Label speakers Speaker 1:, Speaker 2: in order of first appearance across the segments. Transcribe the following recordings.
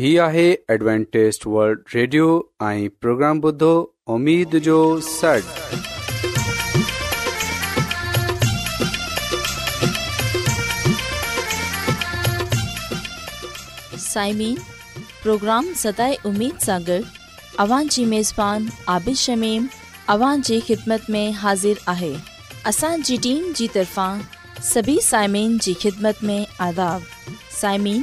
Speaker 1: هي آهي Adventist world radio ۽ programme بدو اميد
Speaker 2: جو سڙ سائمين پروگرام ستاي اميد ساغر اوان جي ميزبان ابيش شميم اوان جي خدمت ۾ حاضر آهي اسان جي ٽيم جي طرفان سڀي سائمين جي خدمت ۾ آداب سائمين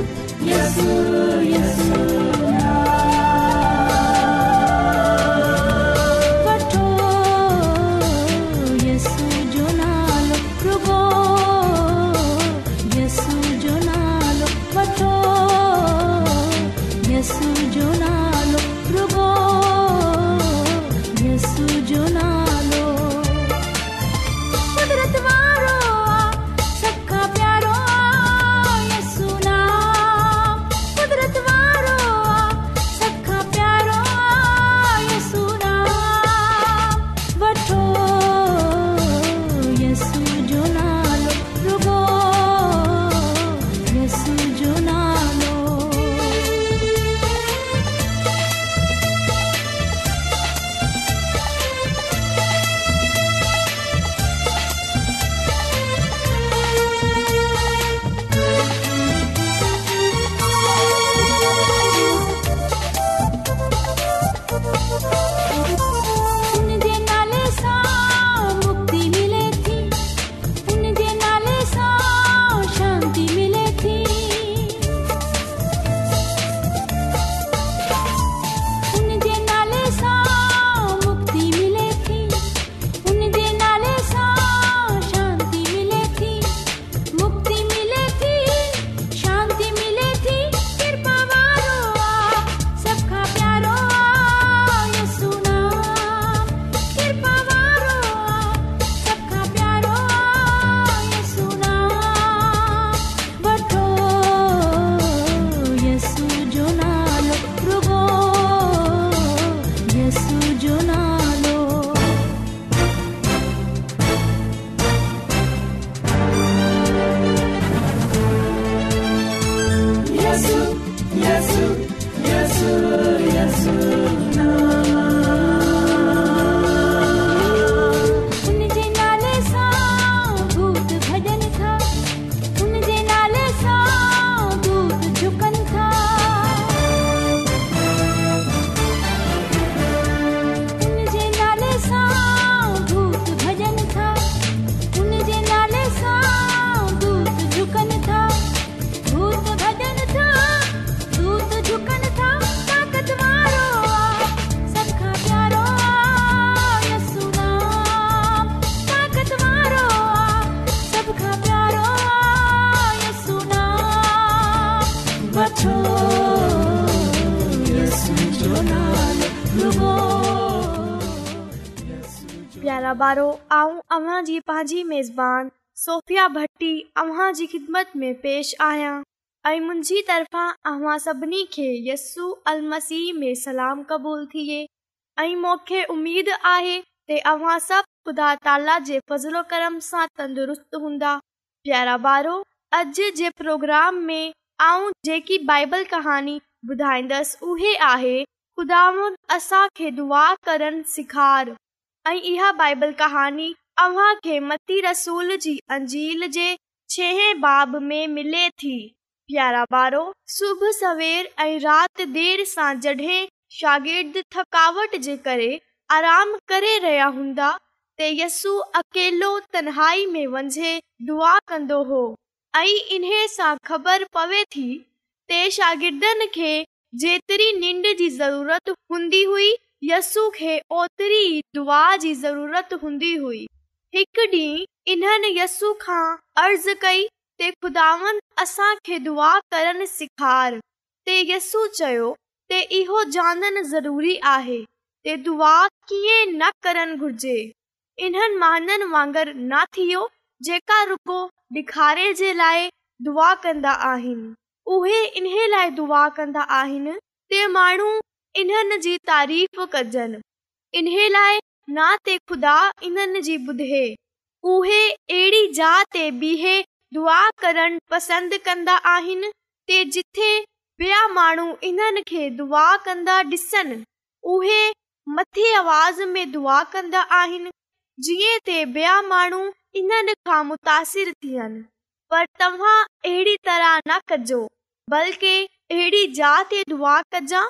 Speaker 3: भी पेश आहियां कर्म सां तंदुरुस्त हूंदा प्यारा ॿारो जे प्रोग्राम में जेकी बाइबल कहानी ॿुधाईंदसि ऐं इहा बाइबल कहानी रसूल जी अंजील जे बे मिले थी प्यारा वारो सुबुह सवेर ऐं राति देर सां जॾहिं शागिर्द थकावट जे करे आराम करे रहिया हूंदा त यस्सू अकेलो तनहाई में दुआ कंदो हो ऐं इन सां ख़बर पवे थी ते शागिर्दनि खे जेतिरी निंड जी ज़रूरत हूंदी हुई यसु खे ओतरी दुआ जी ज़रूरत हूंदी हुई हिकु ॾींहुं इन्हनि यसू खां अर्ज़ कई ते खे दुआ करण सिखार ते यसु चयो इहो ॼाणन ज़रूरी आहे दुआ कीअं न करणु घुर्जे इन्हनि महननि वांगुरु न थियो जेका रुगो ॾिखारे जे लाइ दुआ कंदा आहिनि उहे इन लाइ दुआ कंदा आहिनि इन्हनि जी तारीफ़ कजनि इन्हे लाइ ना ते ख़ुदा इन्हनि जी ॿुधे उहे अहिड़ी जा ते बीहे दुआ करण पसंदि कंदा आहिनि जिथे माण्हू इन्हनि खे दुआ कंदा ॾिसनि उहे मथे आवाज़ में दुआ कंदा आहिनि जीअं माण्हू इन्हनि खां मुतासिर थियनि पर तव्हां अहिड़ी तरह न कजो बल्कि अहिड़ी जात ते दुआ कजांइ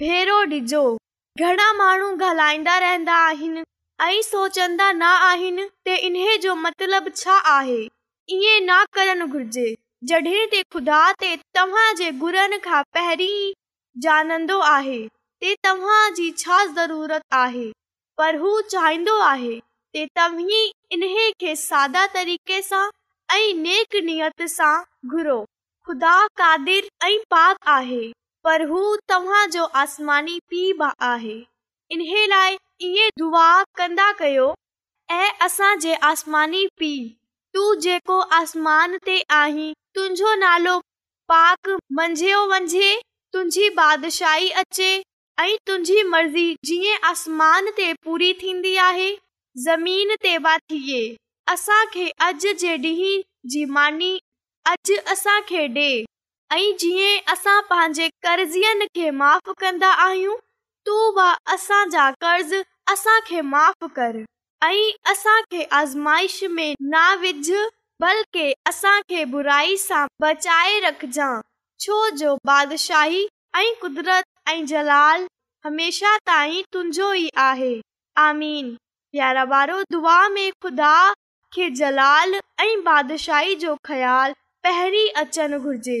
Speaker 3: घणा माण्हू ॻाल्हाईंदा रहंदा आहिनि ऐं सोचंदा न आहिनि त इन्हे जो मतलबु छा आहे ईअं न करणु घुरिजे पहिरीं जानंदो आहे छा ज़रूरत आहे पर हू चाहींदो आहे तव्हां खे सादा तरीक़े सां पाक आहे पर हू जो आसमानी पी बि आहे इन लाइ ईअं दुआ कंदा कयो ऐं असांजे आसमानी पीउ तूं जेको आसमान ते आहीं तुंहिंजो नालो पाक मंझयो मंझि तुंहिंजी बादशाही अचे ऐं तुंहिंजी मर्ज़ी जीअं आसमान ते पूरी थींदी आहे ज़मीन ते बि थिए असांखे अॼु जे ॾींहं जी मानी अॼु असांखे ॾे ऐं जीअं असां पंहिंजे कर्ज़ियनि खे माफ़ु कंदा आहियूं तूं बि जा कर्ज़ खे माफ़ कर ऐं असांखे आज़माइश में न विझ बल्कि असांखे बुराई सां बचाए रखजांइ छो जो बादिशाही ऐं क़ुदरत ऐं जलाल हमेशह ताईं तुंहिंजो ई आहे आमीन यारहं वारो दुआ में ख़ुदा खे जलाल ऐं बादशाही जो ख़्यालु पहिरीं अचणु घुरिजे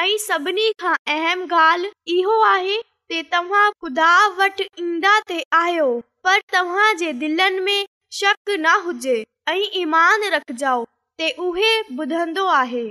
Speaker 3: सभिनी खां अहम गुदा आहियो पर तव्हांजे दिलनि शक न हुजे ॿुधंदो आहे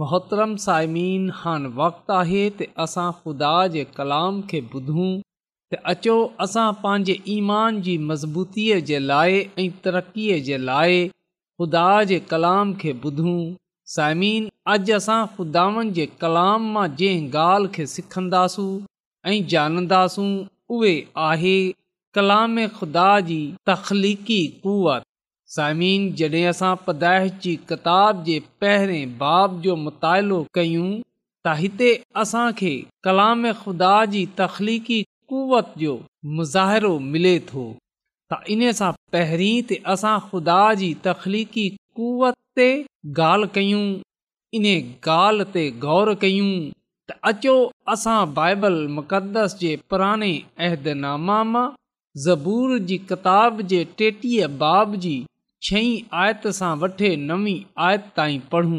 Speaker 4: मोहतरम साइमन हान वक़्तु आहे त असां ख़ुदा जे कलाम खे ॿुधूं त अचो असां पंहिंजे ईमान जी मज़बूतीअ जे लाइ ऐं तरक़ीअ जे लाइ ख़ुदा जे कलाम खे ॿुधूं साइमन अॼु असां خداون जे कलाम मां जंहिं ॻाल्हि खे सिखंदासूं ऐं ॼाणंदासूं उहे आहे कलाम ख़ुदा जी तख़लीक़ी कुवत साइमिन जॾहिं असां पदादाइश जी किताब जे पहिरें बाब जो मुतालो कयूं त हिते असां कलाम ख़ुदा जी तख़लीक़ी कुवत जो मुज़ाहिरो मिले थो त इन सां पहिरीं असां ख़ुदा जी तख़लीक़ी कुवत ते ॻाल्हि कयूं इन ॻाल्हि ते ग़ौर कयूं त अचो असां बाइबल मुक़दस जे पुराणे अहदनामा मां ज़बूर जी किताब जे टेटीह बाब जी छहीं आयत सां वठे नवी आयत ताईं पढ़ूं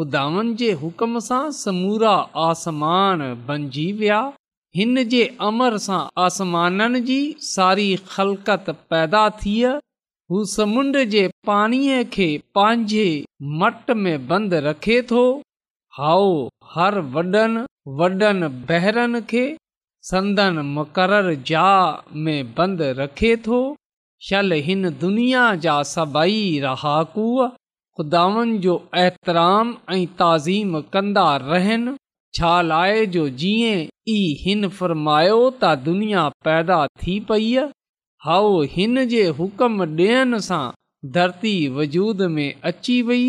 Speaker 4: हुदानि जे हुकम सां समूरा आसमान बणिजी विया हिन जे अमर सां आसमाननि जी सारी खलकत पैदा थियूं समुंड जे पाणीअ खे पंहिंजे मट में बंदि रखे थो हाओ हर वॾनि वॾनि बहिरनि खे संदन मुक़ररु जा में बंदि रखे थो शल हिन दुनिया जा सभई रहाकू ख़ुदाउनि जो अहतराम ऐं ताज़ीम कंदा रहनि छा लाए जो जीअं ई हिन फ़र्मायो त दुनिया पैदा थी पेई हाउ हिन जे हुकम डि॒यनि सां धरती वजूद में अची वई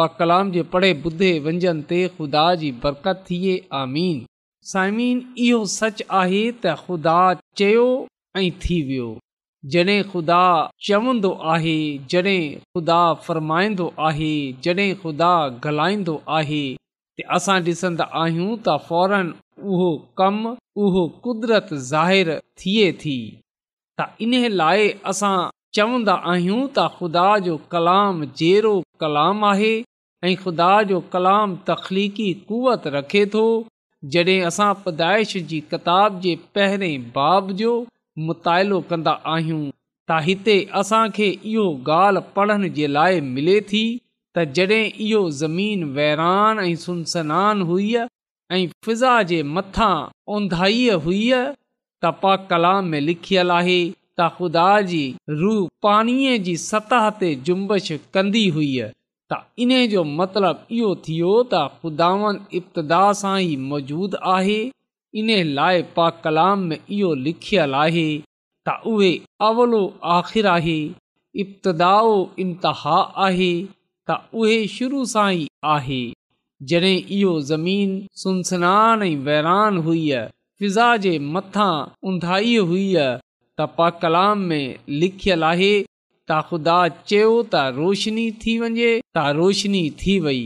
Speaker 4: पा कलाम जे पढ़े ॿुधे वंजन ते खुदा जी बरकत थिए आमीन साइमीन इहो सच आहे त ख़ुदा चयो ऐं थी वियो जॾहिं ख़ुदा चवंदो आहे जॾहिं ख़ुदा फ़र्माईंदो आहे जॾहिं ख़ुदा ॻाल्हाईंदो आहे त असां ॾिसंदा आहियूं त फौरन उहो कमु उहो قدرت ज़ाहिर थिए थी त इन लाइ असां चवंदा आहियूं त ख़ुदा जो कलाम जहिड़ो कलाम आहे ऐं ख़ुदा जो कलाम तख़लीकी कुवत रखे थो जॾहिं असां पैदाइश जी किताब जे पहिरें बाब जो मुतालो कंदा आहियूं त हिते असांखे इहो ॻाल्हि पढ़ण जे लाइ मिले थी त जॾहिं इहो ज़मीन वैरान ऐं सुनसनानु हुई ऐं फिज़ा जे मथां ओंधाईअ हुई त पा कलाम में लिखियलु आहे त ख़ुदा जी रूह पाणीअ जी सतह ते जुम्बश कंदी हुई त इन जो मतिलबु इहो थियो त ख़ुदानि इब्तिदा सां ई मौजूदु आहे इन्हीअ लाइ पा कलाम में इहो لکھیا आहे त उहे अवलो आख़िर आहे इब्तिदा इंतिहा आहे त उहे शुरू सां ई आहे जॾहिं इहो ज़मीन सुनसनान ऐं वेरान हुई फिज़ा जे मथां उंधाई हुई त पा कलाम में लिखियलु आहे त ख़ुदा चयो त रोशनी थी वञे त रोशिनी थी वई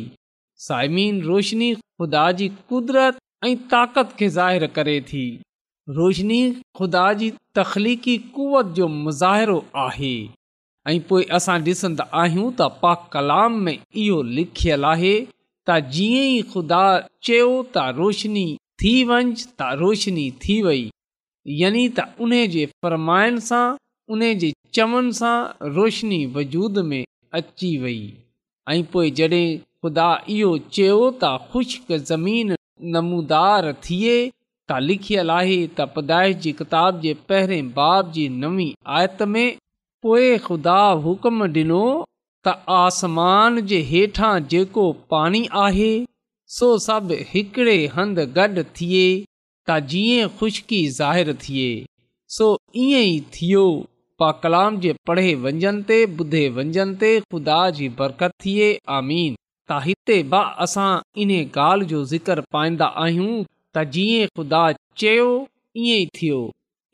Speaker 4: साइमीन रोशिनी ख़ुदा जी क़ुदरत ऐं ताक़त खे ज़ाहिर करे थी रोशनी ख़ुदा जी तख़लीकी कुवत जो मुज़ाहिरो आहे ऐं पोइ असां ॾिसंदा आहियूं त पाक कलाम में इहो लिखियलु आहे त जीअं ई ख़ुदा चयो त रोशनी थी वञि त रोशनी थी वई यानी त उन जे फ़रमाइण सां उन्हे जे चवण सां रोशनी वजूद में अची वई ऐं पोइ जॾहिं ख़ुदा इहो चयो त ख़ुश्क ज़मीन नमूदार थिए त लिखियल आहे त पदाइश जी किताब जे पहिरें बाब जी नवी आयत में पोइ ख़ुदा हुकुम ॾिनो त आसमान जे हेठां जेको पाणी आहे सो सभु हिकड़े हंधि गॾु थिए त जीअं ख़ुश्की ज़ाहिरु थिए सो ईअं ई थियो पा कलाम जे पढ़े वञनि ते ॿुधे वञनि ते ख़ुदा जी बरकत थिए आमीन त हिते ब असां इन ॻाल्हि जो ज़िक्र पाईंदा आहियूं त जीअं ख़ुदा चयो ईअं ई थियो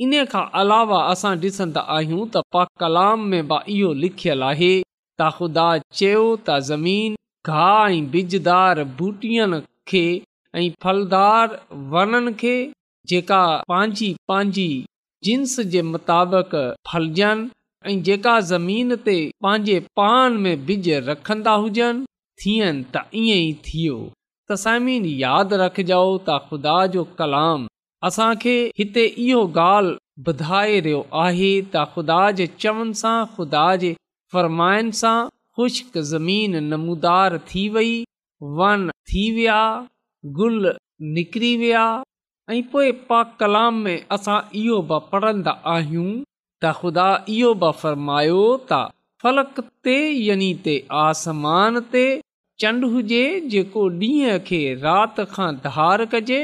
Speaker 4: इन खां अलावा असां ॾिसंदा आहियूं त पा कलाम में बि इहो लिखियल आहे त ख़ुदा चयो त ज़मीन घाह ऐं बिजदार बूटीअ खे ऐं फलदार वणनि खे जेका पंहिंजी पंहिंजी जिन्स जे मुताबिक़ फलजनि ऐं जेका ज़मीन ते पंहिंजे पान में बिज रखंदा हुजनि थियनि त ईअं ई थियो तसमीन यादि रखजो त ख़ुदा जो कलाम असांखे हिते इहो ॻाल्हि ॿुधाए रहियो आहे त ख़ुदा जे चवण सां ख़ुदा जे फ़र्माइनि सां ख़ुश्क ज़मीन नमूदार थी वई वन थी विया गुल निकिरी विया ऐं पोइ पाक कलाम में असां इहो बि पढ़ंदा आहियूं त ख़ुदा इहो बि फ़रमायो था फलक ते यानी ते आसमान ते चंड हुजे जेको ॾींहं खे राति खां धार कजे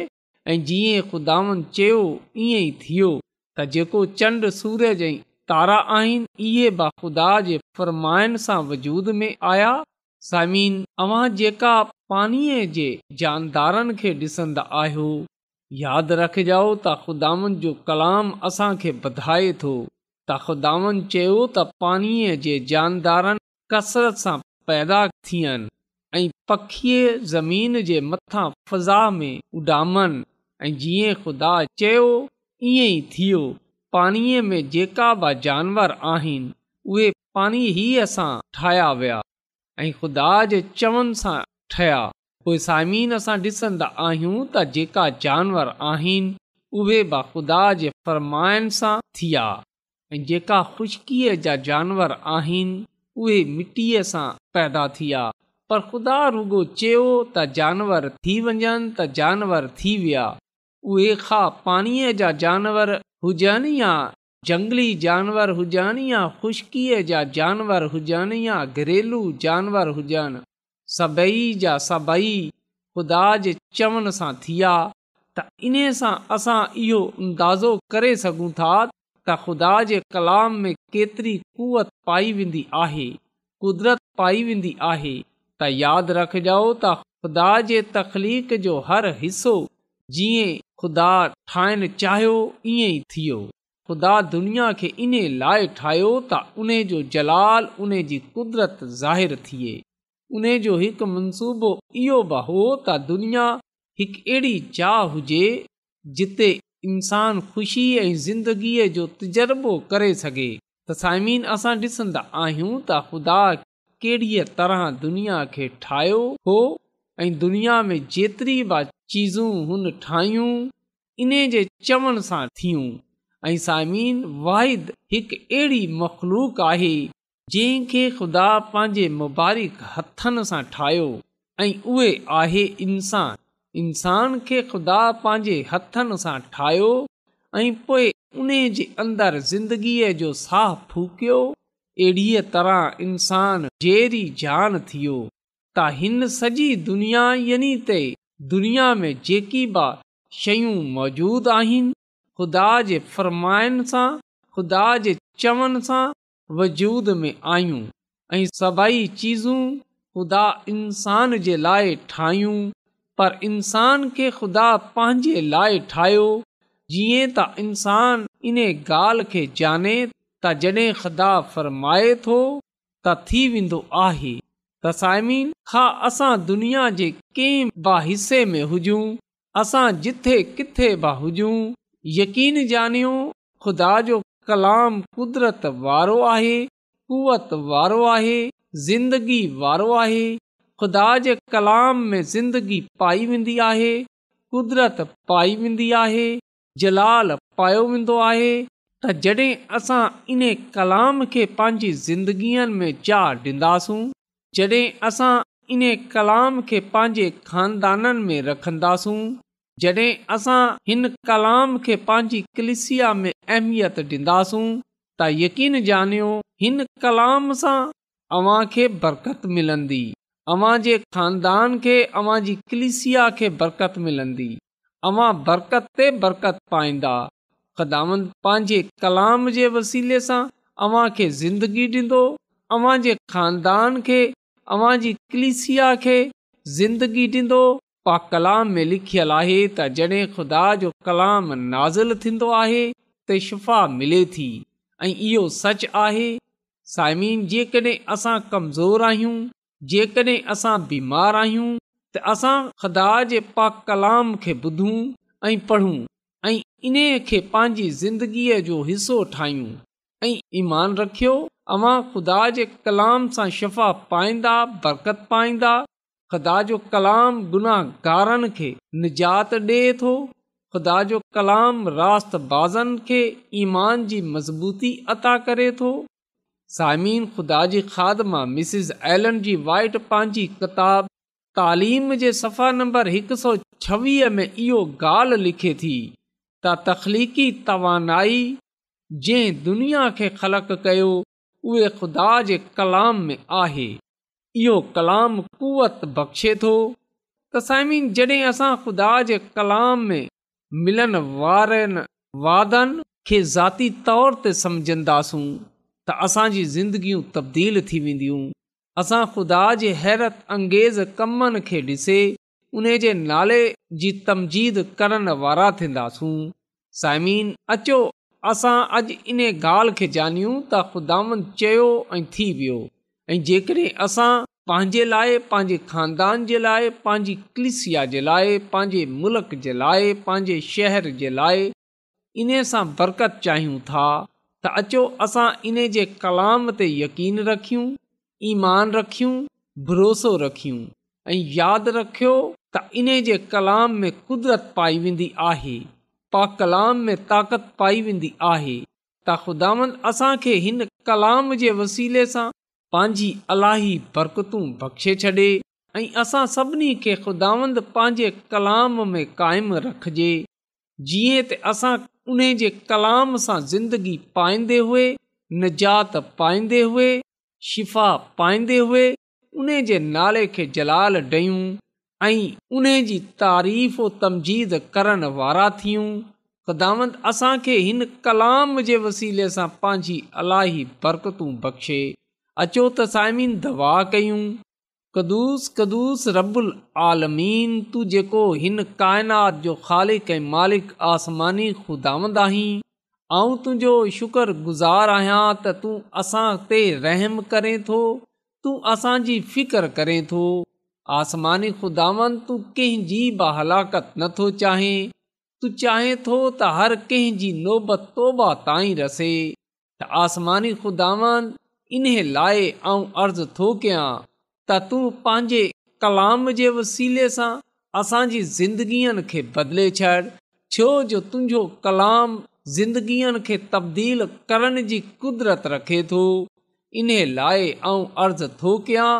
Speaker 4: ऐं जीअं खुदावन चयो ईअं ई थियो त जेको चंड सूरज जईं तारा आहिनि इहे बाख़ुदा जे फ़र्माइनि सां वजूद में आया समीन तव्हां जेका पाणीअ जे जानदारनि खे ॾिसंदा आहियो यादि रखजाउ त खुदावन जो कलाम असांखे वधाए थो त ख़ुदान चयो त पाणीअ जे जानदारनि कसरत सां पैदा थियनि ऐं पखीअ ज़मीन जे मथां फज़ा में उॾामनि ऐं जीअं ख़ुदा चयो ईअं ई थियो पाणीअ में जेका बि जानवर आहिनि उहे पाणी ई असां ठाहिया विया ऐं ख़ुदा जे चवण सां ठहिया उहे साइमीन असां ॾिसंदा आहियूं त जेका जानवर आहिनि उहे ख़ुदा जे फर्मायन सां थिया ऐं जेका खु़श्कीअ जा जानवर आहिनि उहे मिटीअ सां पैदा थिया पर ख़ुदा रुगो चयो त जानवर थी वञनि त जानवर थी विया उहे खां पाणीअ जा जानवर हुजनि या जंगली जानवर हुजनि या ख़ुश्कीअ जा जानवर हुजनि या घरेलू जानवर हुजनि सभेई जा सभई ख़ुदा जे चवण सां थीया त इन सां असां इहो अंदाज़ो करे सघूं था त ख़ुदा जे कलाम में केतिरी कुवत पाई वेंदी आहे क़ुदिरत पाई वेंदी आहे त यादि रखजो त ख़ुदा जे जो हर हिसो जीअं ख़ुदा ठाहिणु चाहियो ईअं ई थियो ख़ुदा दुनिया खे इन लाइ ठाहियो त उन जो जलाल उन जी कुदरत ज़ाहिरु थिए उन जो हिकु मनसूबो इहो बि हो त दुनिया हिकु अहिड़ी जिते इंसान ख़ुशी ऐं ज़िंदगीअ जो तजुर्बो करे सघे तसाइमीन असां ॾिसंदा आहियूं त ख़ुदा कहिड़ीअ तरह दुनिया खे ठाहियो हो ऐं दुनिया में जेतिरी बि चीज़ूं हुन ठाहियूं इन जे चवण सां थियूं ऐं साइमीन वाहिद हिकु अहिड़ी मखलूक आहे जंहिंखे ख़ुदा पंहिंजे मुबारक हथनि सां ठाहियो ऐं उहे आहे इंसान इंसान खे ख़ुदा पंहिंजे हथनि सां ठाहियो ऐं पोइ उन जे अंदरि ज़िंदगीअ जो साहु फूकियो अहिड़ीअ तरह इंसान जहिड़ी जान थियो त हिन सॼी दुनिया यनि ते दुनिया में जेकी बि शयूं मौजूदु आहिनि ख़ुदा जे फ़र्माइण सां ख़ुदा जे चवण सां वजूद में आहियूं ऐं सभई चीज़ूं ख़ुदा इंसान जे लाइ ठाहियूं पर इंसान खे ख़ुदा पंहिंजे लाइ ठाहियो जीअं त इंसान इन ॻाल्हि खे जाने त जॾहिं ख़ुदा फरमाए थो त थी वेंदो आहे त साइम हा असां दुनिया जे कंहिं बा हिसे में हुजूं असां जिथे किथे बि हुजूं यकीन ॼानियो ख़ुदा जो कलाम कुदरत वारो आहे कुवत वारो आहे ज़िंदगी वारो आहे ख़ुदा जे कलाम में ज़िंदगी पाई वेंदी आहे क़ुदिरत पाई वेंदी आहे जलाल पायो वेंदो आहे त जॾहिं असां इन कलाम खे पंहिंजी ज़िंदगीअनि में जा ॾींदासूं जॾहिं असां इन कलाम खे पंहिंजे ख़ानदाननि में रखंदासूं जॾहिं असां हिन कलाम खे पंहिंजी कलिसिया में अहमियत ॾींदासूं त यकीन ॼानियो हिन कलाम सां अव्हां खे बरक़त मिलंदी अव्हां जे ख़ानदान खे अव्हां जी कलिसिया खे बरकत मिलंदी अवां बरकत ते बरकत पाईंदा ख़ुदाम पंहिंजे कलाम जे वसीले सां अव्हां खे ज़िंदगी ॾींदो अवां जे खानदान खे अवां जी कलिसिया खे ज़िंदगी ॾींदो पा कलाम में लिखियल आहे त जॾहिं ख़ुदा जो कलाम नाज़िल थींदो आहे त शिफ़ा मिले थी ऐं इहो सच आहे साइमिन जेकॾहिं असां कमज़ोर आहियूं जेकॾहिं असां बीमार आहियूं त असां ख़ुदा जे पाकलाम खे ॿुधूं ऐं पढ़ूं ऐं इन्हीअ खे पंहिंजी ज़िंदगीअ जो हिसो ठाहियूं ऐं ईमान रखियो अवां ख़ुदा जे कलाम सां शफ़ा पाईंदा बरकत पाईंदा ख़ुदा जो कलाम गुनाहगारनि खे निजात ॾिए थो ख़ुदा जो कलाम राताज़नि खे ईमान जी मज़बूती अता करे थो साइमिन ख़ुदा जी खादमा मां मिसिस एलम जी वाइट पंहिंजी किताब तालिम जे सफ़ा नंबर हिकु सौ छवीह में इहो ॻाल्हि लिखे थी त तख़लीक़ी तवानाई जंहिं दुनिया खे ख़लक कयो उहे ख़ुदा जे कलाम में आहे इहो कलाम कुवत बख़्शे थो त साइमिन जॾहिं असां ख़ुदा जे कलाम में मिलण वारनि वादनि खे ज़ाती तौर ते सम्झंदासूं त असांजी ज़िंदगियूं तब्दील थी वेंदियूं असां ख़ुदा जे हैरत अंगेज़ कमनि खे ॾिसे उन जे नाले जी तमजीद करण वारा थींदासूं साइमीन अचो असां अॼु इन ॻाल्हि खे जानियूं त ख़ुदान चयो ऐं थी वियो ऐं जेकॾहिं असां पंहिंजे लाइ पंहिंजे खानदान जे लाइ पंहिंजी कलिसिया जे लाइ पंहिंजे मुल्क जे लाइ पंहिंजे शहर जे लाइ इन सां बरकत चाहियूं था त अचो असां इन जे कलाम ते यकीन रखियूं ईमान रखियूं भरोसो रखियूं ऐं यादि रखियो त इन जे कलाम में कुदरत पाई वेंदी आहे पा कलाम में ताक़त पाई वेंदी आहे त ख़ुदावंद असांखे हिन कलाम जे वसीले सां पंहिंजी अलाही बरकतूं बख़्शे छॾे ऐं असां सभिनी खे ख़ुदांद पंहिंजे कलाम में काइमु रखिजे जीअं त असां उन जे कलाम सां ज़िंदगी पाईंदे हुए निजात पाईंदे हुए शिफ़ा पाईंदे हुए उन जे नाले खे जलाल ॾेयूं ऐं उन जी तारीफ़ वमज़ीद करण वारा थियूं ख़ुदांद असांखे हिन कलाम जे वसीले सां पंहिंजी अलाई बरकतूं बख़्शे अचो त साइमीन दवा कयूं कदुूस कदुस रबुल आलमीन तूं जेको हिन काइनात जो ख़ालिक़ ऐं मालिकु आसमानी ख़ुदांद आहीं ऐं तुंहिंजो शुक्रगुज़ारु आहियां त तूं असां ते रहम करें थो तूं असांजी फिकिर करें थो आसमानी ख़ुदावन तूं कंहिंजी बि हलाकत नथो चाहे तूं चाहे थो त हर कंहिंजी नोबत तोबा ताईं रसे त आसमानी ख़ुदावन इन लाइ ऐं अर्ज़ु थो कयां त तूं पंहिंजे कलाम जे वसीले सां असांजी ज़िंदगीअ खे बदिले छॾ छो जो तुंहिंजो कलाम ज़िंदगीअ खे तब्दील करण जी कुदरत रखे थो इन लाइ ऐं अर्ज़ु थो कयां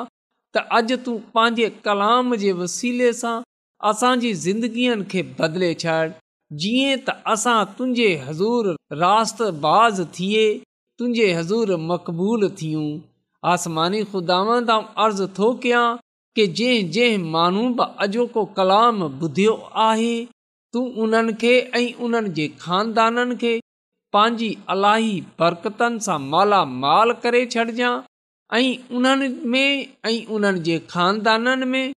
Speaker 4: त अॼु तूं पंहिंजे कलाम जे वसीले सां असांजी ज़िंदगीअ खे बदिले छॾ जीअं त असां तुंहिंजे हज़ूर बाज़ थिए तुंहिंजे हज़ूर मक़बूल थियूं आसमानी ख़ुदावंद तां अर्ज़ु थो कयां की जंहिं जंहिं माण्हू बि अॼोको कलाम ॿुधियो आहे तूं उन्हनि खे ऐं उन्हनि जे खानदाननि खे पंहिंजी अलाही बरकतनि सां मालामाल करे छॾिजांइ ऐं उन्हनि में ऐं उन्हनि जे ख़ानदाननि में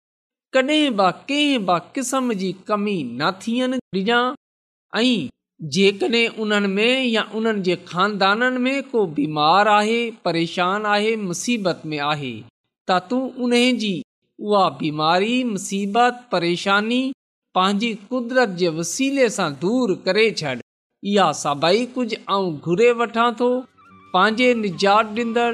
Speaker 4: कॾहिं बि कंहिं बि क़िस्म जी कमी न थियनि विञां ऐं जेकॾहिं उन्हनि में या उन्हनि जे ख़ानदाननि में को बीमार आहे परेशान आहे मुसीबत में आहे त तूं उन जी उहा बीमारी मुसीबत परेशानी पंहिंजी कुदरत जे वसीले सां दूरि करे छॾ इहा सभई कुझु घुरे वठां थो पंहिंजे निजात ॾींदड़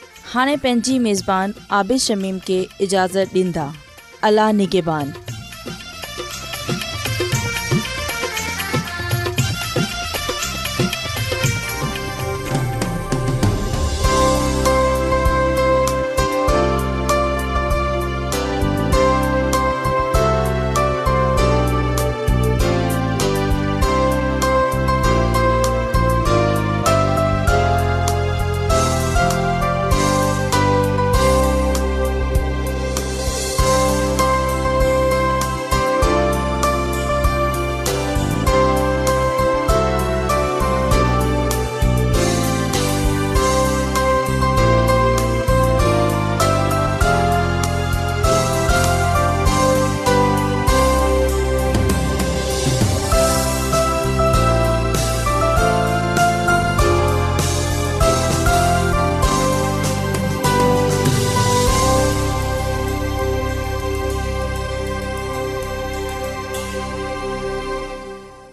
Speaker 2: हाँ पंहिंजी मेज़बान आबिद शमीम के इजाज़त दींदा अला निगेबान